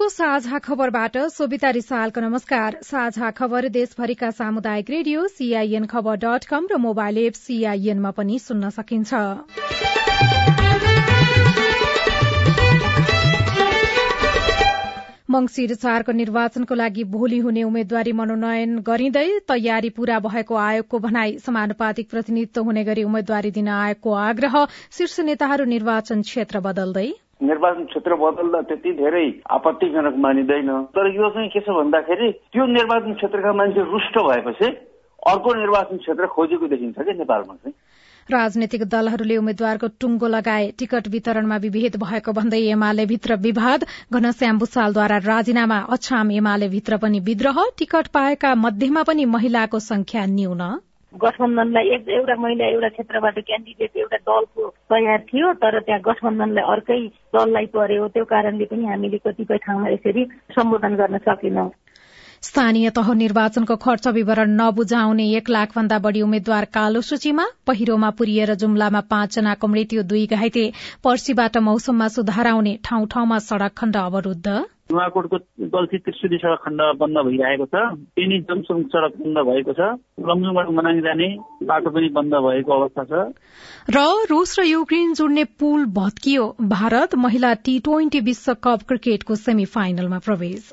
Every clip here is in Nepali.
सीआईएनको साझा खबरबाट सोभिता रिसालको नमस्कार। साझा खबर देशभरिका सामुदायिक रेडियो सीआईएन खबर डट कम र मोबाइल एप सीआईएनमा पनि सुन्न सकिन्छ। मंगिर चारको निर्वाचनको लागि भोलि हुने उम्मेद्वारी मनोनयन गरिँदै तयारी पूरा भएको आयोगको भनाई समानुपातिक प्रतिनिधित्व हुने गरी उम्मेद्वारी दिन आयोगको आग्रह शीर्ष नेताहरू निर्वाचन क्षेत्र बदल्दै निर्वाचन क्षेत्र बदल्दा त्यति धेरै आपत्तिजनक मानिँदैन। तर यो चाहिँ के छ भन्दाखेरि त्यो निर्वाचन क्षेत्रका मान्छे रुष्ट भएपछि अर्को निर्वाचन क्षेत्र खोजेको देखिन्छ कि नेपालमा चाहिँ। राजनैतिक दलहरूले उम्मेद्वारको टुङ्गो लगाए टिकट वितरणमा विभेद भएको भन्दै एमाले भित्र विवाद घनश्याम भूषालद्वारा राजीनामा अछाम एमाले भित्र पनि विद्रोह टिकट पाएका मध्येमा पनि महिलाको संख्या न्यून। गठबन्धनलाई एक एउटा महिला एउटा क्षेत्रबाट क्यान्डिडेट एउटा दलको तयार थियो तर त्यहाँ गठबन्धनलाई अर्कै दललाई पर्यो त्यो कारणले पनि हामीले कतिपय ठाउँमा यसरी सम्बोधन गर्न सकेनौं। स्थानीय तह निर्वाचनको खर्च विवरण नबुझाउने एक लाख भन्दा बढ़ी उम्मेद्वार कालो सूचीमा पहिरोमा पुरिएर जुम्लामा पाँचजनाको मृत्यु दुई घाइते पर्सीबाट मौसममा सुधार आउने ठाउँ ठाउँमा सड़क खण्ड अवरूद्ध। नुवाकोटको गल्ती त्रिशुली सड़क खण्ड बन्द भइरहेको छ। पेनी जमसुङ सड़क बन्द भएको छ। लमजुङबाट मनाङ जाने बाटो पनि बन्द भएको अवस्था छ। र रूस र युक्रेन जोड्ने पुल भत्कियो। भारत महिला टी ट्वेन्टी विश्वकप क्रिकेटको सेमी फाइनलमा प्रवेश।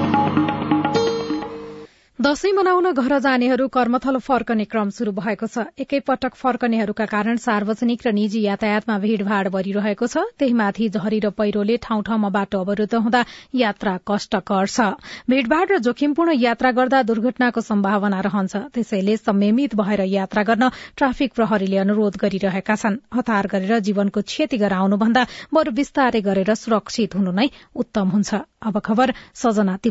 दशैं मनाउन घर जानेहरू कर्मथलो फर्कने क्रम शुरू भएको छ। एकै पटक फर्कनेहरूका कारण सार्वजनिक र निजी यातायातमा भीड़भाड़ बढ़िरहेको छ। त्यहीमाथि झरी र पहिरोले ठाउँ ठाउँमा बाटो अवरूद्ध हुँदा यात्रा कष्टकर छ। भीड़भाड़ र जोखिमपूर्ण यात्रा गर्दा दुर्घटनाको सम्भावना रहन्छ। त्यसैले संयमित भएर यात्रा गर्न ट्राफिक प्रहरीले अनुरोध गरिरहेका छन्। हतार गरेर जीवनको क्षति गराउनु भन्दा बरू विस्तारै गरेर सुरक्षित हुनु नै उत्तम हुन्छ। अब खबर सजना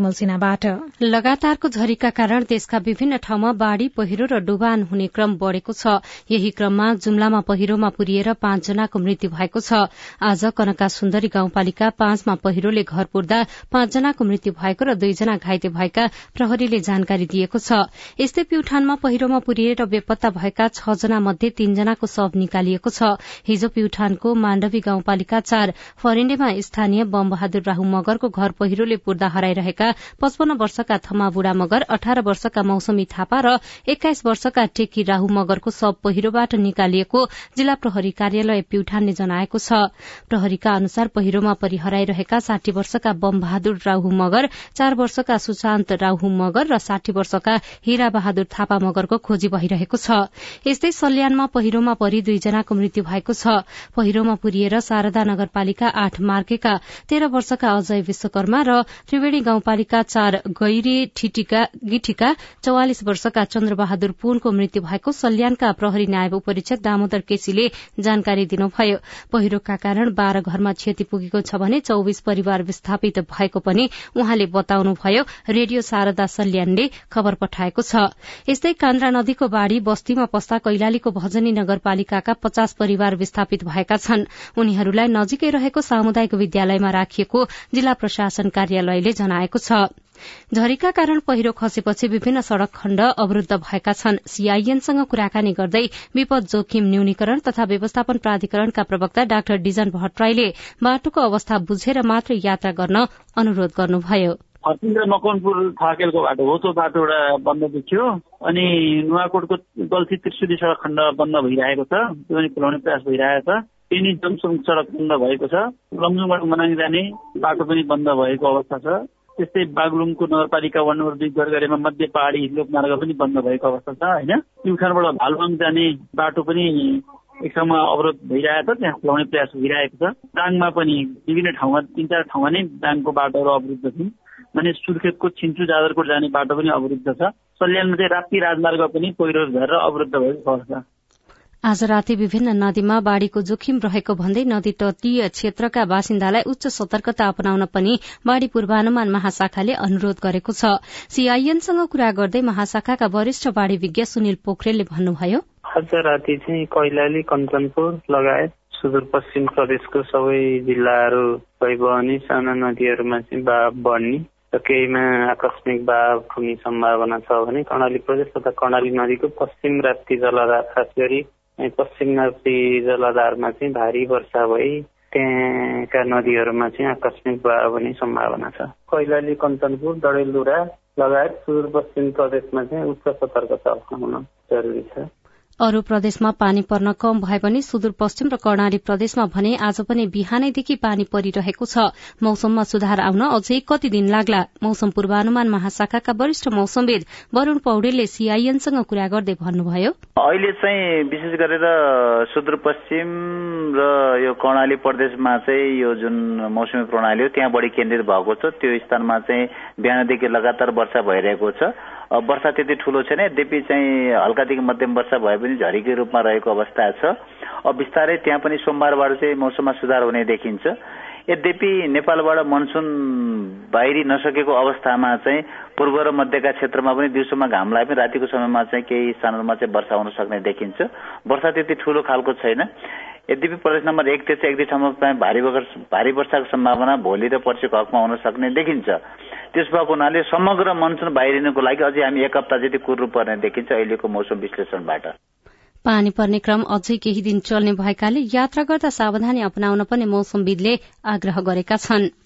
लगातारको झरीका कारण देशका विभिन्न ठाउँमा बाढ़ी पहिरो र डुबान हुने क्रम बढ़ेको छ। यही क्रममा जुम्लामा पहिरोमा पुरिएर पाँचजनाको मृत्यु भएको छ। आज कनका सुन्दरी गाउँपालिका पाँचमा पहिरोले घर पुर्दा पाँचजनाको मृत्यु भएको र दुईजना घाइते भएका प्रहरीले जानकारी दिएको छ। यस्तै प्युठानमा पहिरोमा पुरिएर बेपत्ता भएका छ जना मध्ये तीनजनाको शव निकालिएको छ। हिजो प्युठानको माण्डवी गाउँपालिका चार फरेण्डेमा स्थानीय बम बहादुर राहु मगरको घर पहिरोले पुर्दा हराइरहेका पचपन्न वर्षका थमा बुढा मगर अठार वर्षका मौसमी थापा र एक्काइस वर्षका टेकी राहु मगरको शव पहिरोबाट निकालिएको जिल्ला प्रहरी कार्यालय प्युठानले जनाएको छ। प्रहरीका अनुसार पहिरोमा परि हराइरहेका साठी वर्षका बम बहादुर राहु मगर चार वर्षका सुशान्त राहु मगर र साठी वर्षका हिरा बहादुर थापा मगरको खोजी भइरहेको छ। यस्तै सल्यानमा पहिरोमा परि दुईजनाको मृत्यु भएको छ। पहिरोमा पुरिएर शारदा नगरपालिका आठ मार्केका तेह्र वर्षका अजय विश्वकर्मा र त्रिवेणी गाउँपालिका चार गैरे गिठीका चौवालिस वर्षका चन्द्रबहादुर पुनको मृत्यु भएको सल्यानका प्रहरी नायब उपरीक्षक दामोदर केसीले जानकारी दिनुभयो। पहिरोका कारण बाह्र घरमा क्षति पुगेको छ भने चौविस परिवार विस्थापित भएको पनि उहाँले बताउनुभयो। रेडियो शारदा सल्यानले खबर पठाएको छ। यस्तै कान्द्रा नदीको बाढ़ी बस्तीमा पस्दा कैलालीको भजनी नगरपालिकाका पचास परिवार विस्थापित भएका छन्। उनीहरूलाई नजिकै रहेको सामुदायिक विद्यालयमा राखिएको जिल्ला प्रशासन कार्यालयले जनाएको छ। झरीका कारण पहिरो खसेपछि विभिन्न सड़क खण्ड अवरूद्ध भएका छन्। सीआईएनसँग कुराकानी गर्दै विपद जोखिम न्यूनीकरण तथा व्यवस्थापन प्राधिकरणका प्रवक्ता डाक्टर डिजन भट्टराईले बाटोको अवस्था बुझेर मात्र यात्रा गर्न अनुरोध गर्नुभयो। फर्किँदा मकनपुर थाकेलको बाटो हो त्यो बाटो एउटा बन्द देखियो। अनि नुवाकोटको गल्ती त्रिशुली सड़क खण्ड बन्द भइरहेको छ। त्यो पनि खुलाउने प्रयास भइरहेको छ पेनी जमसुङ सड़क बन्द भएको छ। लमजुङबाट मनाङ जाने बाटो पनि बन्द भएको अवस्था छ। त्यस्तै बागलुङको नगरपालिका वार्ड नम्बर दुई गरगरेमा मध्य पहाडी लोकमार्ग पनि बन्द भएको अवस्था छ होइन? प्युखानबाट भालुवाङ जाने बाटो पनि एक समय अवरोध भइरहेको छ त्यहाँ खुलाउने प्रयास भइरहेको छ। दाङमा पनि विभिन्न ठाउँमा तिन चार ठाउँमा नै दाङको बाटोहरू अवरुद्ध छन्। भने सुर्खेतको छिन्चु जाजरकोट जाने बाटो पनि अवरुद्ध छ। सल्यानमा चाहिँ राप्ती राजमार्ग पनि पहिरो झरेर अवरुद्ध भएको अवस्था। आज राति विभिन्न नदीमा बाढ़ीको जोखिम रहेको भन्दै नदी तटीय क्षेत्रका बासिन्दालाई उच्च सतर्कता अपनाउन पनि बाढ़ी पूर्वानुमान महाशाखाले अनुरोध गरेको छ। सीआईएनसँग कुरा गर्दै महाशाखाका वरिष्ठ बाढ़ी विज्ञ सुनिल पोखरेलले भन्नुभयो। आज राति चाहिँ कैलाली कञ्चनपुर लगायत सुदूरपश्चिम प्रदेशको सबै जिल्लाहरू भइबहने साना नदीहरूमा चाहिँ बाब बढ्ने र केहीमा आकस्मिक बाब ठुङ्ने सम्भावना छ भने कर्णाली प्रदेश तथा कर्णाली नदीको पश्चिम राप्ती जलाधार खास गरी पश्चिम राप्ती जलाधारमा चाहिँ भारी वर्षा भई त्यहाँका नदीहरूमा चाहिँ आकस्मिक बाढ हुने सम्भावना छ। कैलाली कञ्चनपुर डडेलधुरा लगायत सुदूरपश्चिम प्रदेशमा चाहिँ उच्च सतर्कता अप्नाउन जरुरी छ। अरू प्रदेशमा पानी पर्न कम भए पनि सुदूरपश्चिम र कर्णाली प्रदेशमा भने आज पनि बिहानैदेखि पानी परिरहेको छ। मौसममा सुधार आउन अझै कति दिन लाग्ला? मौसम पूर्वानुमान महाशाखाका वरिष्ठ मौसमविद वरूण पौडेलले सीआईएनसँग कुरा गर्दै भन्नुभयो। अहिले चाहिँ विशेष गरेर सुदूरपश्चिम र यो कर्णाली प्रदेशमा चाहिँ यो जुन मौसमी प्रणाली हो त्यहाँ बढी केन्द्रित भएको छ। त्यो स्थानमा चाहिँ बिहानदेखि लगातार वर्षा भइरहेको छ। वर्षा त्यति ठुलो छैन यद्यपि चाहिँ हल्कादेखि मध्यम वर्षा भए पनि झरीकै रूपमा रहेको अवस्था छ। अब बिस्तारै त्यहाँ पनि सोमबारबाट चाहिँ मौसममा सुधार हुने देखिन्छ। यद्यपि नेपालबाट मनसुन बाहिरी नसकेको अवस्थामा चाहिँ पूर्व र मध्यका क्षेत्रमा पनि दिउँसोमा घाम लागे पनि रातिको समयमा चाहिँ केही स्थानहरूमा चाहिँ वर्षा हुन सक्ने देखिन्छ। वर्षा त्यति ठुलो खालको छैन। यद्यपि प्रदेश नम्बर एक त्यसै एक दुई ठाउँमा भारी भारी वर्षाको सम्भावना भोलि र पर्सिको हकमा हुन सक्ने देखिन्छ। त्यस भएको हुनाले समग्र मनसुन बाहिरिनुको लागि अझै हामी एक हप्ता जति कुर्नु पर्ने देखिन्छ अहिलेको मौसम विश्लेषणबाट। पानी पर्ने क्रम अझै केही दिन चल्ने भएकाले यात्रा गर्दा सावधानी अपनाउन पनि मौसमविदले आग्रह गरेका छनृ।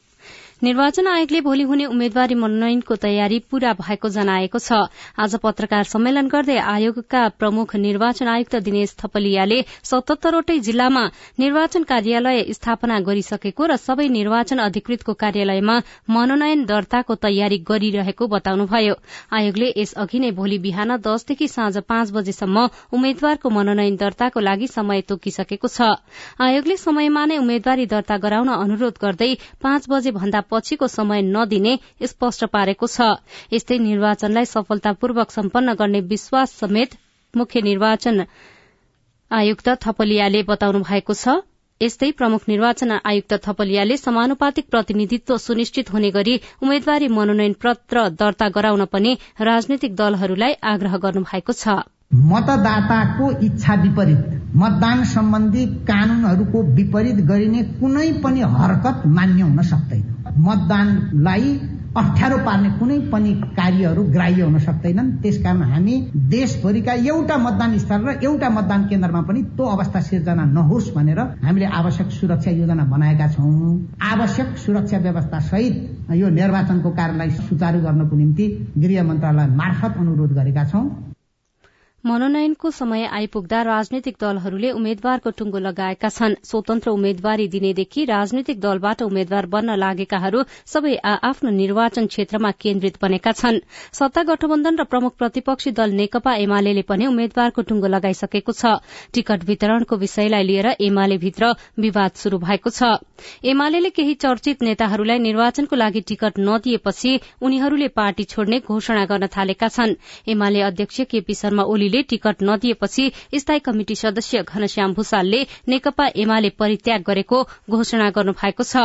निर्वाचन आयोगले भोलि हुने उम्मेद्वारी मनोनयनको तयारी पूरा भएको जनाएको छ। आज पत्रकार सम्मेलन गर्दै आयोगका प्रमुख निर्वाचन आयुक्त दिनेश थपलियाले सतहत्तरवटै जिल्लामा निर्वाचन कार्यालय स्थापना गरिसकेको र सबै निर्वाचन अधिकृतको कार्यालयमा मनोनयन दर्ताको तयारी गरिरहेको बताउनुभयो। आयोगले यसअघि नै भोलि बिहान दसदेखि साँझ पाँच बजेसम्म उम्मेद्वारको मनोनयन दर्ताको लागि समय तोकिसकेको छ। आयोगले समयमा नै उम्मेद्वारी दर्ता गराउन अनुरोध गर्दै पाँच बजे भन्दा पछिको समय नदिने स्पष्ट पारेको छ। यस्तै निर्वाचनलाई सफलतापूर्वक सम्पन्न गर्ने विश्वास समेत मुख्य निर्वाचन आयुक्त थपलियाले बताउनु भएको छ। यस्तै प्रमुख निर्वाचन आयुक्त थपलियाले समानुपातिक प्रतिनिधित्व सुनिश्चित हुने गरी उम्मेद्वारी मनोनयन पत्र दर्ता गराउन पनि राजनैतिक दलहरूलाई आग्रह गर्नु भएको छ। मतदाताको इच्छा विपरीत। मतदान सम्बन्धी कानूनहरूको विपरीत गरिने कुनै पनि हरकत मान्य हुन सक्दैन। मतदानलाई अप्ठ्यारो पार्ने कुनै पनि कार्यहरू ग्राह्य हुन सक्दैनन्। त्यसकारण हामी देशभरिका एउटा मतदान स्थल र एउटा मतदान केन्द्रमा पनि त्यो अवस्था सिर्जना नहोस् भनेर हामीले आवश्यक सुरक्षा योजना बनाएका छौँ। आवश्यक सुरक्षा व्यवस्था सहित यो निर्वाचनको कार्यलाई सुचारू गर्नको निम्ति गृह मन्त्रालय मार्फत अनुरोध गरेका छौं। मनोनयनको समय आइपुग्दा राजनैतिक दलहरूले उम्मेद्वारको टुङ्गो लगाएका छन्। स्वतन्त्र उम्मेद्वारी दिनेदेखि राजनैतिक दलबाट उम्मेद्वार बन्न लागेकाहरू सबै आफ्नो निर्वाचन क्षेत्रमा केन्द्रित बनेका छन्। सत्ता गठबन्धन र प्रमुख प्रतिपक्षी दल नेकपा एमाले पनि उम्मेद्वारको टुङ्गो लगाइसकेको छ। टिकट वितरणको विषयलाई लिएर एमाले भित्र विवाद शुरू भएको छ। एमाले केही चर्चित नेताहरूलाई निर्वाचनको लागि टिकट नदिएपछि उनीहरूले पार्टी छोड्ने घोषणा गर्न थालेका छन्। एमाले अध्यक्ष केपी शर्मा ओली पार्टीले टिकट नदिएपछि स्थायी कमिटी सदस्य घनश्याम भूषालले नेकपा एमाले परित्याग गरेको घोषणा गर्नु भएको छ।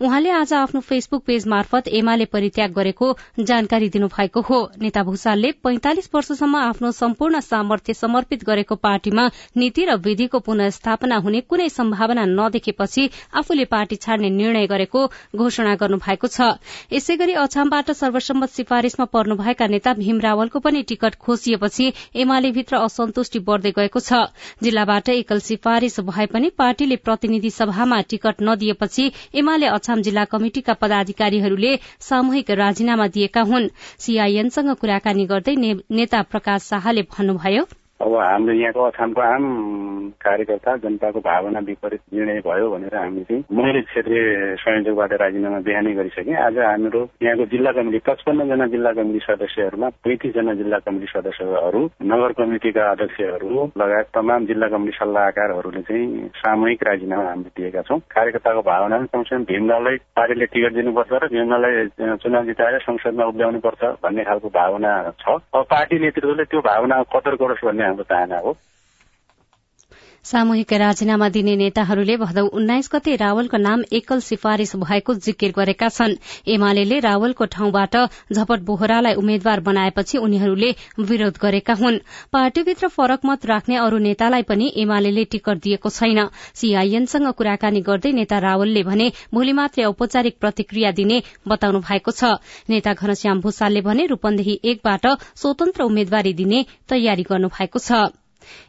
उहाँले आज आफ्नो फेसबुक पेज मार्फत एमाले परित्याग गरेको जानकारी दिनुभएको हो। नेता भूषालले पैंतालिस वर्षसम्म आफ्नो सम्पूर्ण सामर्थ्य समर्पित गरेको पार्टीमा नीति र विधिको पुनस्थापना हुने कुनै सम्भावना नदेखेपछि आफूले पार्टी छाड्ने निर्णय गरेको घोषणा गर्नु भएको छ। यसै गरी अछामबाट सर्वसम्मत सिफारिशमा पर्नुभएका नेता भीम रावलको पनि टिकट खोसिएपछि एमाले भित्र असन्तुष्टि बढ़दै गएको छ। जिल्लाबाट एकल सिफारिश भए पनि पार्टीले प्रतिनिधि सभामा टिकट नदिएपछि एमाले अछाम जिल्ला कमिटिका पदाधिकारीहरूले सामूहिक राजीनामा दिएका हुन्। सीआईएनसँग कुराकानी गर्दै नेता प्रकाश शाहले भन्नुभयो अब हाम्रो यहाँको अछामको आम कार्यकर्ता जनताको भावना विपरीत निर्णय भयो भनेर हामी चाहिँ मैले क्षेत्रीय संयोजकबाट राजीनामा बिहानै गरिसकेँ। आज हाम्रो यहाँको जिल्ला कमिटी पचपन्नजना जिल्ला कमिटी सदस्यहरूमा पैँतिसजना जिल्ला कमिटी सदस्यहरू नगर कमिटिका अध्यक्षहरू लगायत तमाम जिल्ला कमिटी सल्लाहकारहरूले चाहिँ सामूहिक राजीनामा हामीले दिएका छौँ। कार्यकर्ताको भावना कमसेकम भीमलाललाई पार्टीले टिकट दिनुपर्छ र भीमलाललाई चुनाव जिताएर संसदमा उभ्याउनु पर्छ भन्ने खालको भावना छ। अब पार्टी नेतृत्वले त्यो भावना कदर गरोस् भन्ने हाम्रो चाहना हो सामूहिक राजीनामा दिने नेताहरूले भदौ उन्नाइस गते रावलको नाम एकल सिफारिश भएको जिकिर गरेका छन्। एमाले रावलको ठाउँबाट झपट बोहरालाई उम्मेद्वार बनाएपछि उनीहरूले विरोध गरेका हुन्। पार्टीभित्र फरक मत राख्ने अरू नेतालाई पनि एमाले टिकट दिएको छैन। सीआईएनसँग कुराकानी गर्दै नेता रावलले भने भोलि मात्रै औपचारिक प्रतिक्रिया दिने बताउनु भएको छ। नेता घनश्याम भूषालले भने रूपन्देही एकबाट स्वतन्त्र उम्मेद्वारी दिने तयारी गर्नु भएको छ।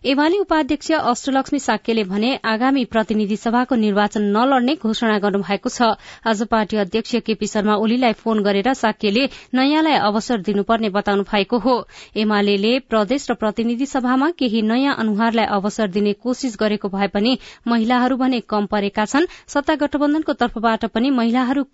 एमाले उपाध्यक्ष अष्टलक्ष्मी साक्यले भने आगामी प्रतिनिधि सभाको निर्वाचन नलड्ने घोषणा गर्नुभएको छ। आज पार्टी अध्यक्ष केपी शर्मा ओलीलाई फोन गरेर साक्यले नयाँलाई अवसर दिनुपर्ने बताउनु भएको हो। एमाले प्रदेश र प्रतिनिधि सभामा केही नयाँ अनुहारलाई अवसर दिने कोशिश गरेको भए पनि महिलाहरू भने कम परेका छन्। सत्ता गठबन्धनको तर्फबाट पनि महिलाहरू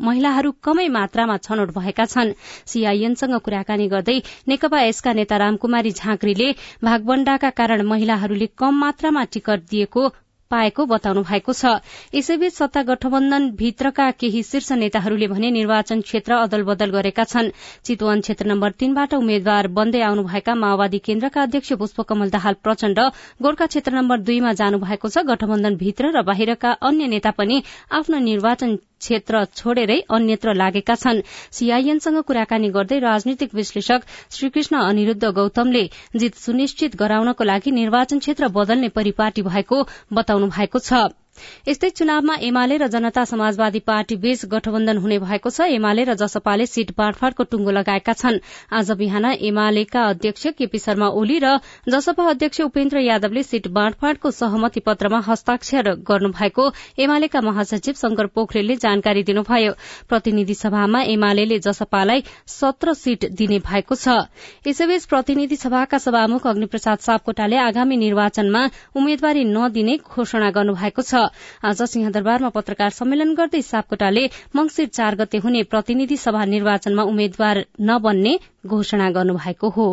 महिलाहरू कमै मात्रामा छनौट भएका छन्। सीआईएनसँग कुराकानी गर्दै नेकपा यसका नेता रामकुमारी झाँक्रीले भागवण्डाका कारण महिलाहरूले कम मात्रामा टिकट दिएको पाएको बताउनु भएको छ। यसैबीच सत्ता गठबन्धन भित्रका केही शीर्ष नेताहरूले भने निर्वाचन क्षेत्र अदल बदल गरेका छन्। चितवन क्षेत्र नम्बर तीनबाट उम्मेद्वार बन्दै आउनुभएका माओवादी केन्द्रका अध्यक्ष पुष्पकमल दाहाल प्रचण्ड गोर्खा क्षेत्र नम्बर दुईमा जानु भएको छ। गठबन्धन भित्र र बाहिरका अन्य नेता पनि आफ्नो निर्वाचन क्षेत्र छोडेरै अन्यत्र लागेका छन्। सीआईएनसँग कुराकानी गर्दै राजनीतिक विश्लेषक श्रीकृष्ण अनिरूद्ध गौतमले जित सुनिश्चित गराउनको लागि निर्वाचन क्षेत्र बदल्ने परिपाटी भएको बताउनु भएको छ। यस्तै चुनावमा एमाले र जनता समाजवादी पार्टी बीच गठबन्धन हुने भएको छ। एमाले र जसपाले सीट बाँडफाँडको टुंगो लगाएका छन्। आज बिहान एमालेका अध्यक्ष केपी शर्मा ओली र जसपा अध्यक्ष उपेन्द्र यादवले सीट बाँडफाँडको सहमति पत्रमा हस्ताक्षर गर्नुभएको एमालेका महासचिव शंकर पोखरेलले जानकारी दिनुभयो। प्रतिनिधि सभामा एमाले जसपालाई सत्र सीट दिने भएको छ। यसैबीच प्रतिनिधि सभाका सभामुख अग्निप्रसाद सापकोटाले आगामी निर्वाचनमा उम्मेद्वारी नदिने घोषणा गर्नुभएको छ। आज सिंहदरबारमा पत्रकार सम्मेलन गर्दै सापकोटाले मंगिर चार गते हुने प्रतिनिधि सभा निर्वाचनमा उम्मेद्वार नबन्ने घोषणा गर्नुभएको हो।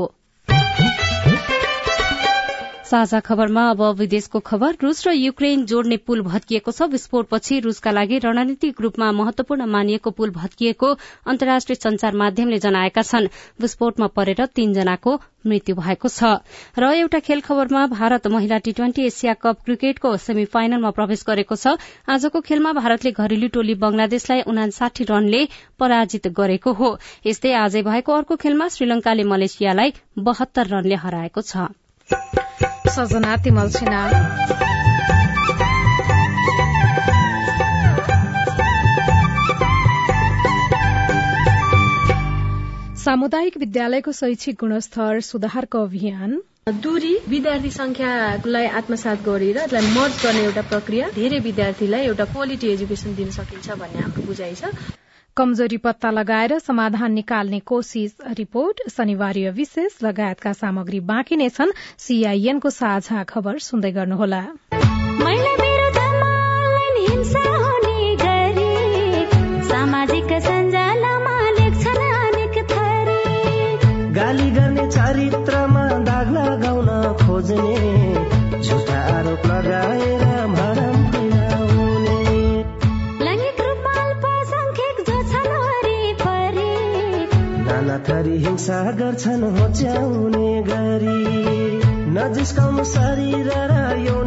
साझा खबरमा अब विदेशको खबर। रूस र युक्रेन जोड्ने पुल भत्किएको छ। विस्फोटपछि रूसका लागि रणनीतिक रूपमा महत्वपूर्ण मानिएको पुल भत्किएको अन्तर्राष्ट्रिय संचार माध्यमले जनाएका छन्। विस्फोटमा परेर तीनजनाको मृत्यु भएको छ। र एउटा खेल खबरमा भारत महिला टी ट्वेन्टी एसिया कप क्रिकेटको सेमी फाइनलमा प्रवेश गरेको छ। आजको खेलमा भारतले घरेलु टोली बंगलादेशलाई उनासाठी रनले पराजित गरेको हो। यस्तै आजै भएको अर्को खेलमा श्रीलंकाले मलेसियालाई बहत्तर रनले हराएको छ। सजना तिमल सिन्हा सामुदायिक विद्यालयको शैक्षिक गुणस्तर सुधारको अभियान दूरी विद्यार्थी संख्यालाई आत्मसात गरेर यसलाई मर्ज गर्ने एउटा प्रक्रिया धेरै विद्यार्थीलाई एउटा क्वालिटी एजुकेसन दिन सकिन्छ भन्ने हाम्रो बुझाइ छ। कमजोरी पत्ता लगाएर समाधान निकाल्ने कोशिश रिपोर्ट शनिवार विशेष लगायतका सामग्री बाँकी नै छन्। सीआईएनको साझा खबर सुन्दै गर्नुहोला। हिंसा गर्छन् होच्याउने गरी। नजिस्काउनु शरीर र यौनिकतालाई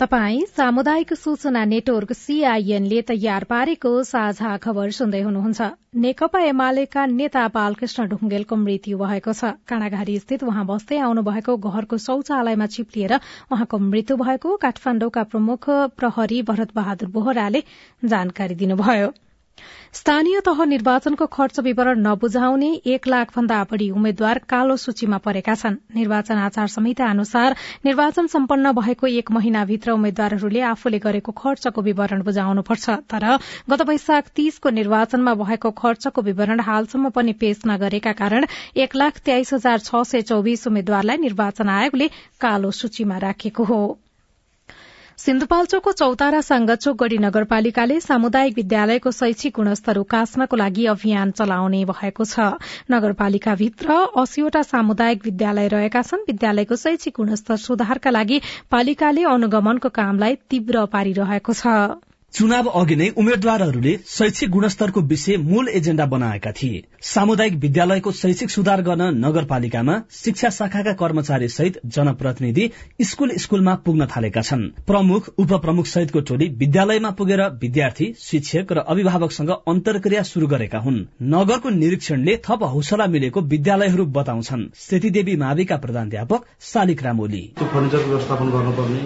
तपाई सामुदायिक सूचना नेटवर्क सीआईएनले तयार पारेको साझा खबर सुन्दै हुनुहुन्छ। नेकपा एमालेका नेता बालकृष्ण ढुंगेलको मृत्यु भएको छ। काँडाघारी स्थित उहाँ बस्दै आउनु भएको घरको शौचालयमा चिप्लिएर उहाँको मृत्यु भएको काठमाण्डुका प्रमुख प्रहरी भरत बहादुर बोहराले जानकारी दिनुभयो। स्थानीय तह निर्वाचनको खर्च विवरण नबुझाउने एक लाख भन्दा बढ़ी उम्मेद्वार कालो सूचीमा परेका छन्। निर्वाचन आचार संहिता अनुसार निर्वाचन सम्पन्न भएको एक महिनाभित्र उम्मेद्वारहरूले आफूले गरेको खर्चको विवरण बुझाउनुपर्छ। तर गत वैशाख तीसको निर्वाचनमा भएको खर्चको विवरण हालसम्म पनि पेश नगरेका कारण एक लाख तेइस हजार छ सय चौविस उम्मेद्वारलाई निर्वाचन आयोगले कालो सूचीमा राखेको हो। सिन्धुपाल्चोकको चौतारा साङ्गचोक गढ़ी नगरपालिकाले सामुदायिक विद्यालयको शैक्षिक गुणस्तर उकास्नको लागि अभियान चलाउने भएको छ। नगरपालिकाभित्र अस्सीवटा सामुदायिक विद्यालय रहेका छन्। विद्यालयको शैक्षिक गुणस्तर सुधारका लागि पालिकाले अनुगमनको कामलाई तीव्र पारिरहेको छ। चुनाव अघि नै उम्मेद्वारहरूले शैक्षिक गुणस्तरको विषय मूल एजेण्डा बनाएका थिए। सामुदायिक विद्यालयको शैक्षिक सुधार गर्न नगरपालिकामा शिक्षा शाखाका कर्मचारी सहित जनप्रतिनिधि स्कूल स्कूलमा पुग्न थालेका छन्। प्रमुख उपप्रमुख सहितको टोली विद्यालयमा पुगेर विद्यार्थी शिक्षक र अभिभावकसँग अन्तर्क्रिया शुरू गरेका हुन्। नगरको निरीक्षणले थप हौसला मिलेको विद्यालयहरू बताउँछन्। सेतीदेवी माविका प्रधानध्यापक शालिक रामोली। फर्निचरको व्यवस्थापन गर्नुपर्ने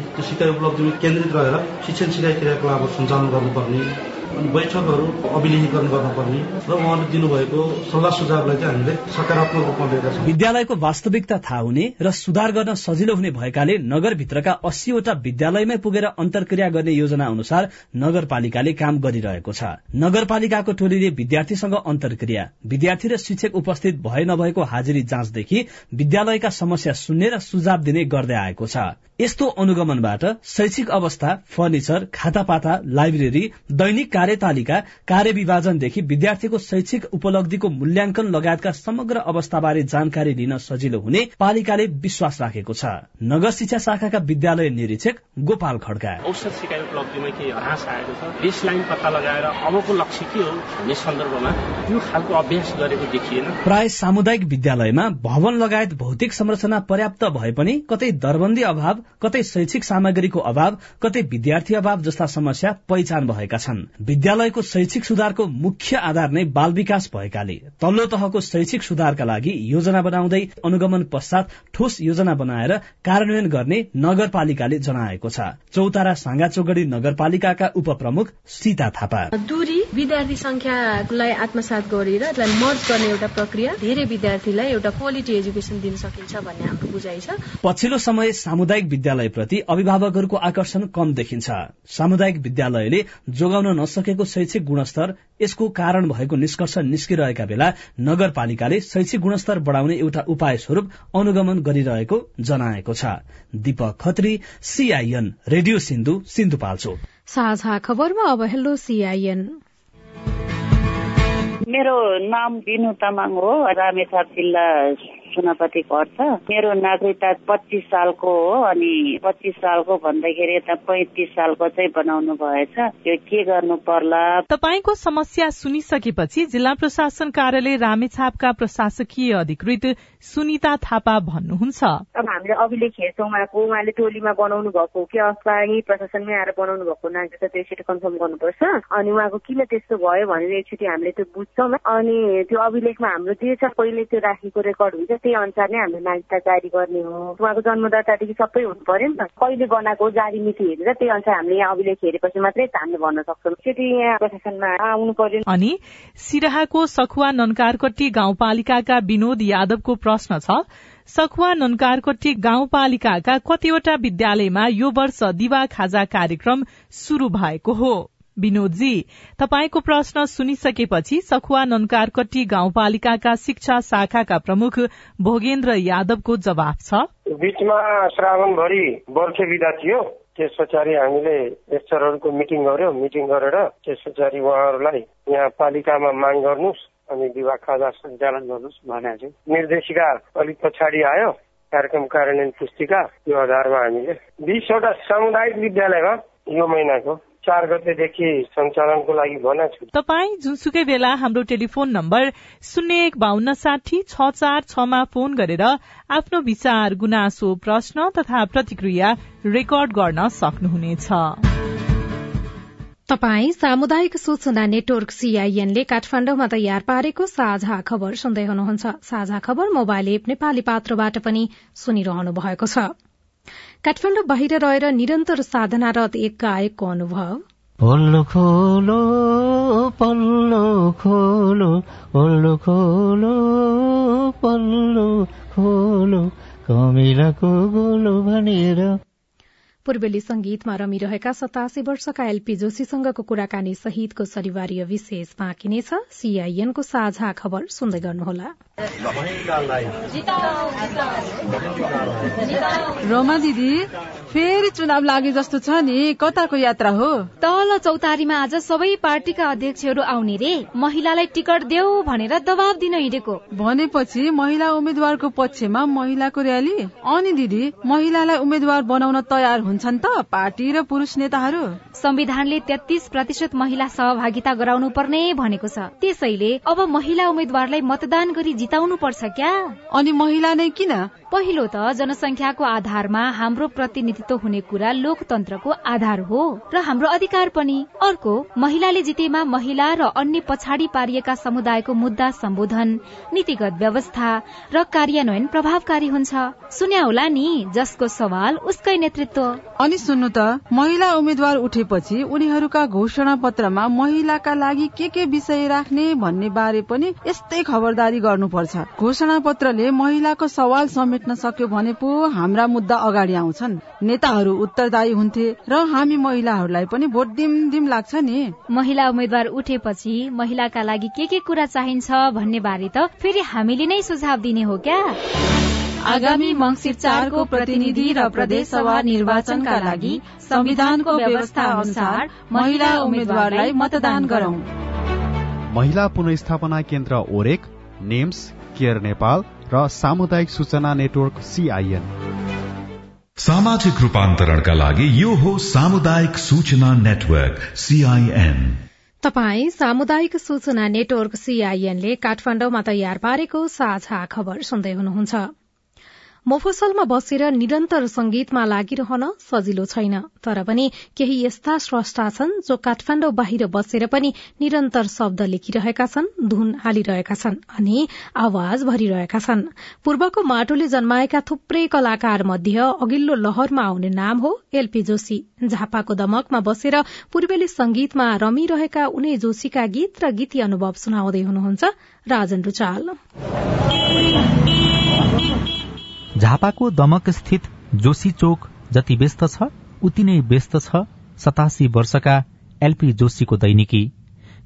केन्द्रित रहेर शिक्षण क्रियाकलापहरू सञ्चालन गर्नुपर्ने अनि बैठकहरू अभिलेखीकरण गर्नुपर्ने र उहाँले दिनुभएको सल्लाह सुझावलाई चाहिँ हामीले सकारात्मक रूपमा लिएका छौँ। विद्यालयको वास्तविकता थाहा हुने र सुधार गर्न सजिलो हुने भएकाले नगरभित्रका अस्सीवटा विद्यालयमै पुगेर अन्तर्क्रिया गर्ने योजना अनुसार नगरपालिकाले काम गरिरहेको छ। नगरपालिकाको टोलीले विद्यार्थीसँग अन्तर्क्रिया विद्यार्थी र शिक्षक उपस्थित भए नभएको हाजिरी जाँचदेखि विद्यालयका समस्या सुन्ने र सुझाव दिने गर्दै आएको छ। यस्तो अनुगमनबाट शैक्षिक अवस्था फर्निचर खातापाता लाइब्रेरी दैनिक कार्यतालिका कार्यविभाजनदेखि विद्यार्थीको शैक्षिक उपलब्धिको मूल्याङ्कन लगायतका समग्र अवस्थाबारे जानकारी लिन सजिलो हुने पालिकाले विश्वास राखेको छ। नगर शिक्षा शाखाका विद्यालय निरीक्षक गोपाल खड्का। औषध सिकाइ उपलब्धिमा केही ह्रास आएको छ। बेस लाइन पत्ता लगाएर अबको लक्ष्य के हो भन्ने सन्दर्भमा त्यो खालको अभ्यास गरेको देखिएन। प्राय सामुदायिक विद्यालयमा भवन लगायत भौतिक संरचना पर्याप्त भए पनि कतै दरबन्दी अभाव कतै शैक्षिक सामग्रीको अभाव कतै विद्यार्थी अभाव जस्ता समस्या पहिचान भएका छन्। विद्यालयको शैक्षिक सुधारको मुख्य आधार नै बाल विकास भएकाले तल्लो तहको शैक्षिक सुधारका लागि योजना बनाउँदै अनुगमन पश्चात ठोस योजना बनाएर कार्यान्वयन गर्ने नगरपालिकाले जनाएको छ। चौतारा साङ्गाचोगडी नगरपालिकाका उपप्रमुख सीता थापा। दूरी विद्यार्थी संख्यालाई आत्मसात गरेर यसलाई मर्ज गर्ने एउटा प्रक्रिया धेरै विद्यार्थीलाई एउटा क्वालिटी एजुकेसन दिन सकिन्छ भन्ने हाम्रो बुझाइ छ। पछिल्लो समय सामुदायिक विद्यालयप्रति अभिभावकहरूको आकर्षण कम देखिन्छ। सामुदायिक विद्यालयले जोगाउन नसकेको शैक्षिक गुणस्तर यसको कारण भएको निष्कर्ष निस्किरहेका बेला नगरपालिकाले शैक्षिक गुणस्तर बढ़ाउने एउटा उपाय स्वरूप अनुगमन गरिरहेको जनाएको छ। दीपक खत्री सीआईएन रेडियो सिन्धु सिन्धुपाल्चोक। साझा खबरमा अब हेलो सीआईएन। मेरो नाम बिनु तामाङ हो रामेछाप जिल्ला सुनापति घर छ मेरो नागरिकता पच्चिस सालको हो अनि पच्चिस सालको भन्दाखेरि यता पैँतिस सालको चाहिँ बनाउनु भएछ। त्यो के गर्नु पर्ला? तपाईँको समस्या सुनिसकेपछि जिल्ला प्रशासन कार्यालय रामेछापका प्रशासकीय अधिकृत सुनिता थापा भन्नुहुन्छ। अब हामीले अभिलेख हेर्छौँ उहाँको उहाँले टोलीमा बनाउनु भएको कि अथवा यहीँ प्रशासनमै आएर बनाउनु भएको नागरिकता त्यो एकचोटि कन्फर्म गर्नुपर्छ। अनि उहाँको किन त्यस्तो भयो भनेर एकचोटि हामीले त्यो बुझ्छौँ। अनि त्यो अभिलेखमा हाम्रो जे छ पहिले त्यो राखेको रेकर्ड हुन्छ त्यही अनुसार नै हामीले नागरिकता जारी गर्ने हो। उहाँको जन्मदातादेखि सबै हुनु पर्यो नि त। कहिले बनाएको जारी मिति हेरेर त्यही अनुसार हामीले यहाँ अभिलेख हेरेपछि मात्रै हामीले भन्न सक्छौँ। एकचोटि यहाँ प्रशासनमा आउनु पर्यो अनि सिराहाको सखुवा ननकारकट्टी गाउँपालिकाका विनोद यादवको प्रश्न छ सखुवा ननकारकोटी गाउँपालिकाका कतिवटा विद्यालयमा यो वर्ष दिवा खाजा कार्यक्रम शुरू भएको हो। विनोदजी तपाईँको प्रश्न सुनिसकेपछि सखुवा ननकारकट्टी गाउँपालिकाका शिक्षा शाखाका प्रमुख भोगेन्द्र यादवको जवाब छ। बीचमा श्रावणभरि बर्खे बिदा थियो। त्यस पछाडि हामीले लेक्चरहरूको मिटिङ गर्यो। मिटिङ गरेर त्यस पछाडि उहाँहरूलाई यहाँ पालिकामा माग गर्नुहोस्। अनि विवाह खाजा सञ्चालन गर्नुहोस् भनेको थियो। निर्देशिका अलिक पछाडि आयो। कार्यक्रम कार्यान्वयन पुस्तिका त्यो आधारमा हामीले बिसवटा सामुदायिक विद्यालयमा यो महिनाको चार गतेदेखि सञ्चालनको लागि भनेको छु। तपाई जुनसुकै बेला हाम्रो टेलिफोन नम्बर शून्य एक बान्न साठी छ चार छमा फोन गरेर आफ्नो विचार गुनासो प्रश्न तथा प्रतिक्रिया रेकर्ड गर्न सक्नुहुनेछ। तपाई सामुदायिक सूचना नेटवर्क सीआईएनले काठमाण्डुमा तयार पारेको साझा खबर सुन्दै हुनुहुन्छ। साझा खबर मोबाइल एप नेपाली पात्रबाट पनि सुनिरहनु भएको छ। काठमाण्डु बाहिर रहेर निरन्तर साधनारत एक गायकको अनुभव। पल्लो खोलो पल्लो खोलो खोलो पल्लो खोलो कमिलाको गोलो भनेर पूर्वेली संगीतमा रमिरहेका सतासी वर्षका एलपी जोशीसँगको कुराकानी सहितको शनिवारीय विशेष बाँकी नै छ। सीआईएनको साझा खबर सुन्दै गर्नुहोला। रमा दिदी फेरि चुनाव लागे जस्तो छ नि कताको यात्रा हो? तल चौतारीमा आज सबै पार्टीका अध्यक्षहरू आउने रे। महिलालाई टिकट देऊ भनेर दबाब दिन हिँडेको। भनेपछि महिला उम्मेद्वारको पक्षमा महिलाको र्याली अनि दिदी महिलालाई उम्मेद्वार बनाउन तयार हुन्छन् त पार्टी र पुरुष नेताहरू। संविधानले तेत्तीस प्रतिशत महिला सहभागिता गराउनु पर्ने भनेको छ। त्यसैले अब महिला उम्मेद्वारलाई मतदान गरी जिताउनु पर्छ क्या? अनि महिला नै किन? पहिलो त जनसंख्याको आधारमा हाम्रो प्रतिनिधित्व हुने कुरा लोकतन्त्रको आधार हो र हाम्रो अधिकार पनि। अर्को महिलाले जितेमा महिला र अन्य पछाडि पारिएका समुदायको मुद्दा सम्बोधन नीतिगत व्यवस्था र कार्यान्वयन प्रभावकारी हुन्छ। सुन्या होला नि जसको सवाल उसकै नेतृत्व। अनि सुन्नु त महिला उम्मेद्वार उठेपछि उनीहरूका घोषणा पत्रमा महिलाका लागि के के विषय राख्ने भन्ने बारे पनि यस्तै खबरदारी गर्नुपर्छ। घोषणा पत्रले महिलाको सवाल समेट्न सक्यो भने पो हाम्रा मुद्दा अगाडि आउँछन्। नेताहरू उत्तरदायी हुन्थे र हामी महिलाहरूलाई पनि भोट दिम दिम लाग्छ नि। महिला उम्मेद्वार उठेपछि महिलाका लागि के के कुरा चाहिन्छ भन्ने बारे त फेरि हामीले नै सुझाव दिने हो क्या? आगामी मंगिर चारको प्रतिनिधि र प्रदेश सभा निर्वाचनका लागि संविधानको व्यवस्था अनुसार महिला उम्मेद्वारलाई मतदान गरौं। महिला पुनस्थापना केन्द्र ओरेक नेम्स केयर नेपाल र सामुदायिक सूचना नेटवर्क सीआईएन सामाजिक रूपान्तरणका लागि यो हो सामुदायिक सूचना नेटवर्क सीआईएन तपाई सामुदायिक सूचना नेटवर्क सीआईएनले काठमाण्डुमा तयार पारेको साझा खबर सुन्दै हुनुहुन्छ। मोफसलमा बसेर निरन्तर संगीतमा लागिरहन सजिलो छैन। तर पनि केही यस्ता स्रष्टा छन् जो काठमाण्डु बाहिर बसेर पनि निरन्तर शब्द लेखिरहेका छन् धुन हालिरहेका छन् अनि आवाज भरिरहेका छन्। पूर्वको माटोले जन्माएका थुप्रै कलाकार मध्ये अघिल्लो लहरमा आउने नाम हो एलपी जोशी। झापाको दमकमा बसेर पूर्वेली संगीतमा रमिरहेका उनै जोशीका गीत र गीती अनुभव सुनाउँदै हुनुहुन्छ राजन रुचाल। झापाको दमक स्थित जोशी चोक जति व्यस्त छ उति नै व्यस्त छ सतासी वर्षका एलपी जोशीको दैनिकी।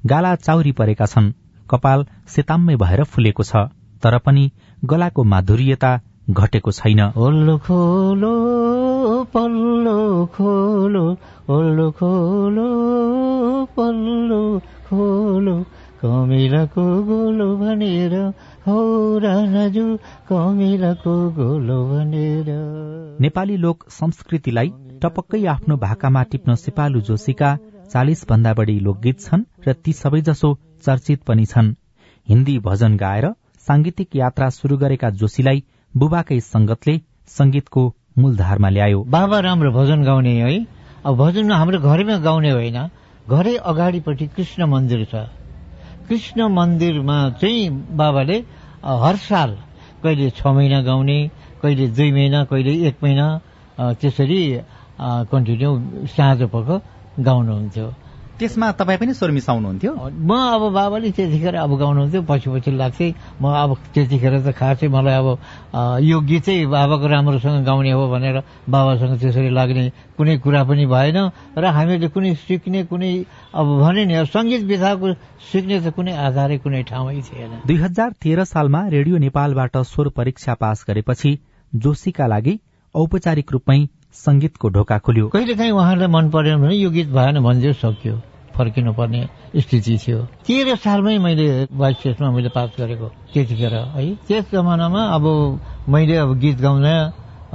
गाला चाउरी परेका छन्। कपाल सेताम्मै भएर फुलेको छ तर पनि गलाको माधुर्यता घटेको छैन। कमिलाको गोलो भनेर हो राजु कमिलाको गोलो भनेर नेपाली लोक संस्कृतिलाई टपक्कै आफ्नो भाकामा टिप्न सिपालु जोशीका चालिस भन्दा बढ़ी लोकगीत छन् र ती सबैजसो चर्चित पनि छन्। हिन्दी भजन गाएर सांगीतिक यात्रा शुरू गरेका जोशीलाई बुबाकै संगतले संगीतको मूलधारमा ल्यायो। बाबा राम्रो भजन गाउने है। अब भजन हाम्रो घरैमा गाउने होइन। घरै अगाडिपट्टि कृष्ण मन्दिर छ। कृष्ण मन्दिरमा चाहिँ बाबाले हर साल कहिले छ महिना गाउने कहिले दुई महिना कहिले एक महिना त्यसरी कन्टिन्यू साँझ पख गाउनुहुन्थ्यो त्यसमा तपाईँ पनि स्वर मिसाउनुहुन्थ्यो? म अब बाबाले त्यतिखेर अब गाउनुहुन्थ्यो पछि पछि लाग्थेँ म अब त्यतिखेर त खासै मलाई अब यो गीतै बाबाको राम्रोसँग गाउने हो भनेर बाबासँग त्यसरी लाग्ने कुनै कुरा पनि भएन। र हामीले कुनै सिक्ने कुनै अब भने नि सङ्गीत विधाको सिक्ने त कुनै आधारै कुनै ठाउँै थिएन। दुई हजार तेह्र सालमा रेडियो नेपालबाट स्वर परीक्षा पास गरेपछि जोशीका लागि औपचारिक रूपमै संगीतको ढोका खुल्यो। कहिले काहीँ उहाँलाई मन परेन भने यो गीत भएन भनिदियो सक्यो। फर्किनुपर्ने स्थिति थियो। तेह्र सालमै मैले वाइस टेस्टमा मैले पास गरेको त्यतिखेर है। त्यस जमानामा अब मैले अब गीत गाउन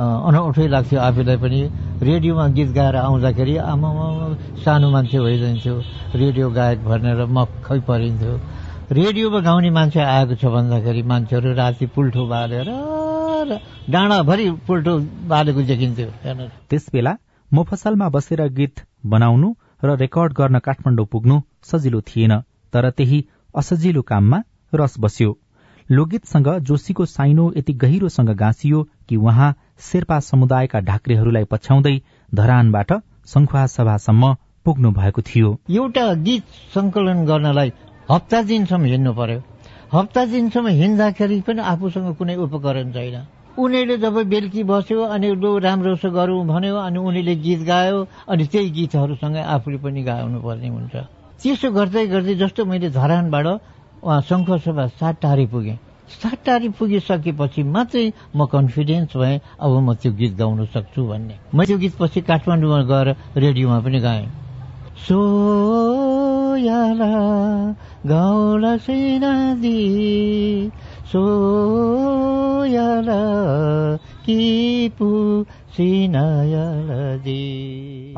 अनौठै लाग्थ्यो आफूलाई पनि। रेडियोमा गीत गाएर आउँदाखेरि आमा सानो मान्छे भइजान्थ्यो। रेडियो गायक भनेर मक्खै परिन्थ्यो। रेडियोमा गाउने मान्छे आएको छ भन्दाखेरि मान्छेहरू राति पुल्ठो बालेर डाँडाभरि पुल्ठो बालेको देखिन्थ्यो हेर्नुहोस् त्यस बेला मोफसलमा बसेर गीत बनाउनु र रेकर्ड गर्न काठमाडौँ पुग्नु सजिलो थिएन तर त्यही असजिलो काममा रस बस्यो। लोकगीतसँग जोशीको साइनो यति गहिरोसँग गाँसियो कि उहाँ शेर्पा समुदायका ढाक्रेहरूलाई पछ्याउँदै धरानबाट संखुवा सभासम्म पुग्नु भएको थियो। एउटा गीत संकलन गर्नलाई हप्ता दिनसम्म हिँड्नु पर्यो। हप्ता दिनसम्म हिँड्दाखेरि पनि आफूसँग कुनै उपकरण छैन। उनीहरूले जब बेलुकी बस्यो अनि लु राम्रोसँग गरौँ भन्यो अनि उनीहरूले गीत गायो अनि त्यही गीतहरूसँग आफूले पनि गाउनु पर्ने हुन्छ। त्यसो गर्दै गर्दै जस्तो मैले धरानबाट उहाँ शङ्खसभा सातटारी पुगेँ। सातटारी पुगिसकेपछि मात्रै म कन्फिडेन्स भएँ अब म त्यो गीत गाउन सक्छु भन्ने। म त्यो गीत पछि काठमाडौँमा गएर रेडियोमा पनि गाएँ। गाउला सिनादी सोयाला किपु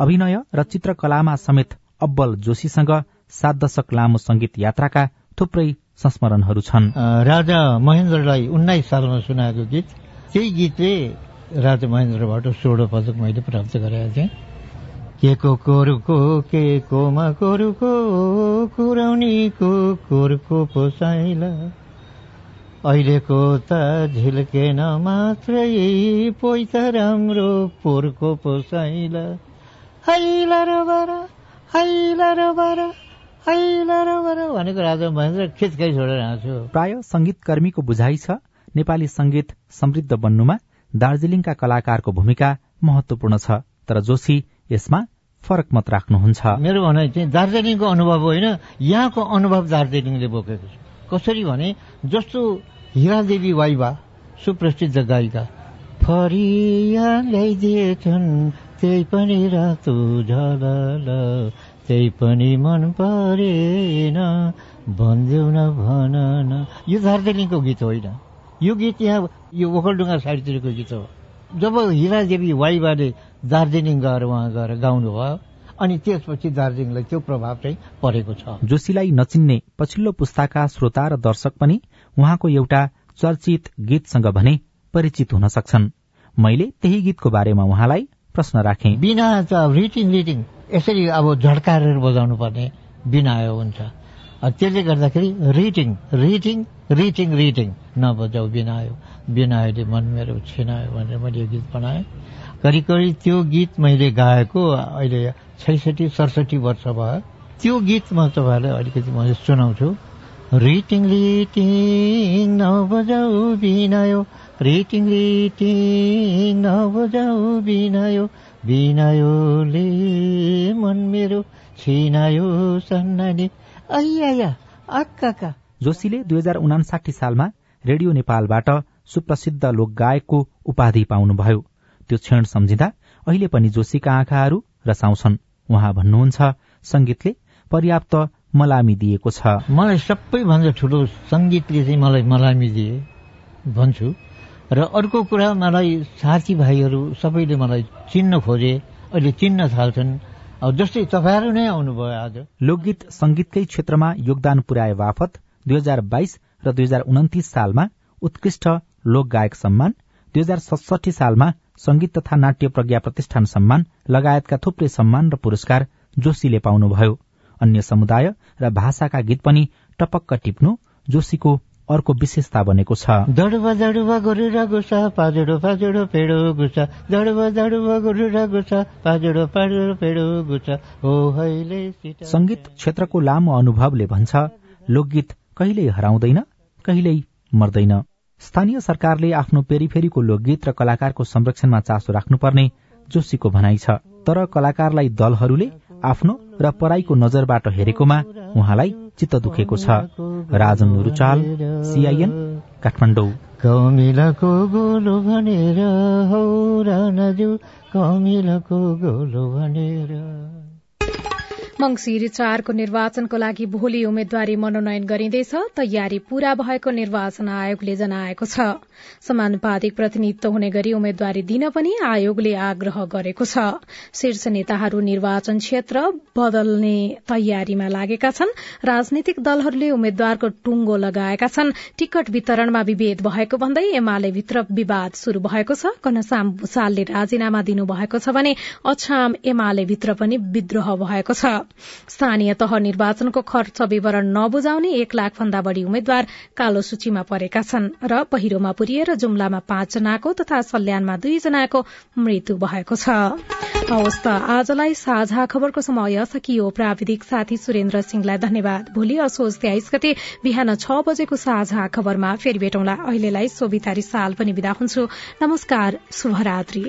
अभिनय र चित्रकलामा समेत अब्बल जोशीसँग सात दशक लामो संगीत यात्राका थुप्रै संस्मरणहरू छन्। राजा महेन्द्रलाई उन्नाइस सालमा सुनाएको गीत त्यही गीतले राजा महेन्द्रबाट सोह्र पदक मैले प्राप्त गरेका थिएँ। के को कोरुको के कोमा कोरुको कुराउनीको कोरको पोसाइला अहिलेको त झिल्केन मात्रै पोइ त राम्रो पोरको पोसाइला हैला र हैला र बारा भनेको राजा महेन्द्र खिचकै छोडेर हाँस्यो प्राय संगीतकर्मीको बुझाइ छ नेपाली संगीत समृद्ध बन्नुमा दार्जीलिङका कलाकारको भूमिका महत्वपूर्ण छ तर जोशी यसमा फरक मत राख्नुहुन्छ। मेरो भनाइ चाहिँ दार्जिलिङको अनुभव होइन यहाँको अनुभव दार्जिलिङले बोकेको छ। कसरी भने जस्तो हिरादेवी वाइबा सुप्रसिद्ध गायिका फरिया ल्याइदिएछन् त्यही पनि रातो झल त्यही पनि मन परेन भनिदेऊ न भन न यो दार्जिलिङको गीत होइन। यो गीत यहाँ यो ओखलडुङ्गा साइडतिरको गीत हो। जब हिरादेवी वाइबाले दार्जिलिङ गएर उहाँ गएर गाउनु भयो अनि त्यसपछि दार्जिलिङलाई त्यो प्रभाव चाहिँ परेको छ। जोशीलाई नचिन्ने पछिल्लो पुस्ताका श्रोता र दर्शक पनि उहाँको एउटा चर्चित गीतसँग भने परिचित हुन सक्छन्। मैले त्यही गीतको बारेमा उहाँलाई प्रश्न राखेँ। बिना रिटिङ रिटिङ यसरी अब झड्काएर बजाउनु पर्ने बिनायो हुन्छ। त्यसले गर्दाखेरि रिटिङ रिटिङ रिटिङ रिटिङ नबजाउ बिनायो बिनायोले मन मेरो छिनायो भनेर मैले यो गीत बनाएँ। करिब करिब त्यो गीत मैले गाएको अहिले छैसठी सडसठी वर्ष भयो। त्यो गीत म तपाईँहरूलाई अलिकति म सुनाउँछु। रिटिङ रिटिङ नबजाउ बिनायो रिटिङ रिटिङ नबजाउ बिनायो बिनायोले मन मेरो छिनायो सन्नानी जोशीले दुई हजार उनासाठी सालमा रेडियो नेपालबाट सुप्रसिद्ध लोक गायकको उपाधि पाउनुभयो। त्यो क्षण सम्झिँदा अहिले पनि जोशीका आँखाहरू रसाउँछन्। उहाँ भन्नुहुन्छ संगीतले पर्याप्त मलामी दिएको छ। मलाई सबैभन्दा ठुलो संगीतले चाहिँ मलाई मलामी दिए भन्छु। र अर्को कुरा मलाई साथीभाइहरू सबैले मलाई चिन्न खोजे अहिले चिन्न थाल्छन्। जस्तै तपाईँहरू नै आउनुभयो आज। लोकगीत संगीतकै क्षेत्रमा योगदान पुर्याए बापत दुई हजार बाइस र दुई हजार उन्तिस सालमा उत्कृष्ट लोक गायक सम्मान दुई हजार सडसठी सालमा संगीत तथा नाट्य प्रज्ञा प्रतिष्ठान सम्मान लगायतका थुप्रै सम्मान र पुरस्कार जोशीले पाउनुभयो। अन्य समुदाय र भाषाका गीत पनि टपक्क टिप्नु जोशीको अर्को विशेषता बनेको छ। दडुवा दडुवा गोरुरा गुसा पाजडो पाजडो पेडो गुसा। दडुवा दडुवा गोरुरा गुसा पाजडो पाजडो पेडो गुसा। हो हैले संगीत क्षेत्रको लामो अनुभवले भन्छ लोकगीत कहिल्यै हराउँदैन कहिल्यै मर्दैन। स्थानीय सरकारले आफ्नो पेरिफेरीको लोकगीत र कलाकारको संरक्षणमा चासो राख्नुपर्ने जोशीको भनाइ छ। तर कलाकारलाई दलहरूले आफ्नो र पराईको नजरबाट हेरेकोमा उहाँलाई चित्त दुखेको छ। राजन रुचाल सिआइएन काठमाडौँ। कमिलाको गोलो भनेर कमिलाको गोलो भनेर। मंगिर चारको निर्वाचनको लागि भोलि उम्मेद्वारी मनोनयन गरिँदैछ। तयारी पूरा भएको निर्वाचन आयोगले जनाएको छ। समानुपातिक प्रतिनिधित्व हुने गरी उम्मेद्वारी दिन पनि आयोगले आग्रह गरेको छ। शीर्ष नेताहरू निर्वाचन क्षेत्र बदल्ने तयारीमा लागेका छन्। राजनैतिक दलहरूले उम्मेद्वारको टुङ्गो लगाएका छन्। टिकट वितरणमा विभेद भएको भन्दै एमाले भित्र विवाद शुरू भएको छ। घनश्याम भूषालले राजीनामा दिनुभएको छ भने अछाम एमाले भित्र पनि विद्रोह भएको छ। स्थानीय तह निर्वाचनको खर्च विवरण नबुझाउने एक लाख भन्दा बढ़ी उम्मेद्वार कालो सूचीमा परेका छन् र पहिरोमा पुरिएर जुम्लामा पाँचजनाको तथा सल्यानमा दुईजनाको मृत्यु भएको छ। आजलाई साझा खबरको समय सकियो। प्राविधिक साथी सुरेन्द्र सिंहलाई धन्यवाद। भोलि असोज तेइस गते बिहान छ बजेको साझा खबरमा फेरि भेटौँला। अहिलेलाई सोभितारी साल पनि विदा हुन्छु। नमस्कार शुभरात्री।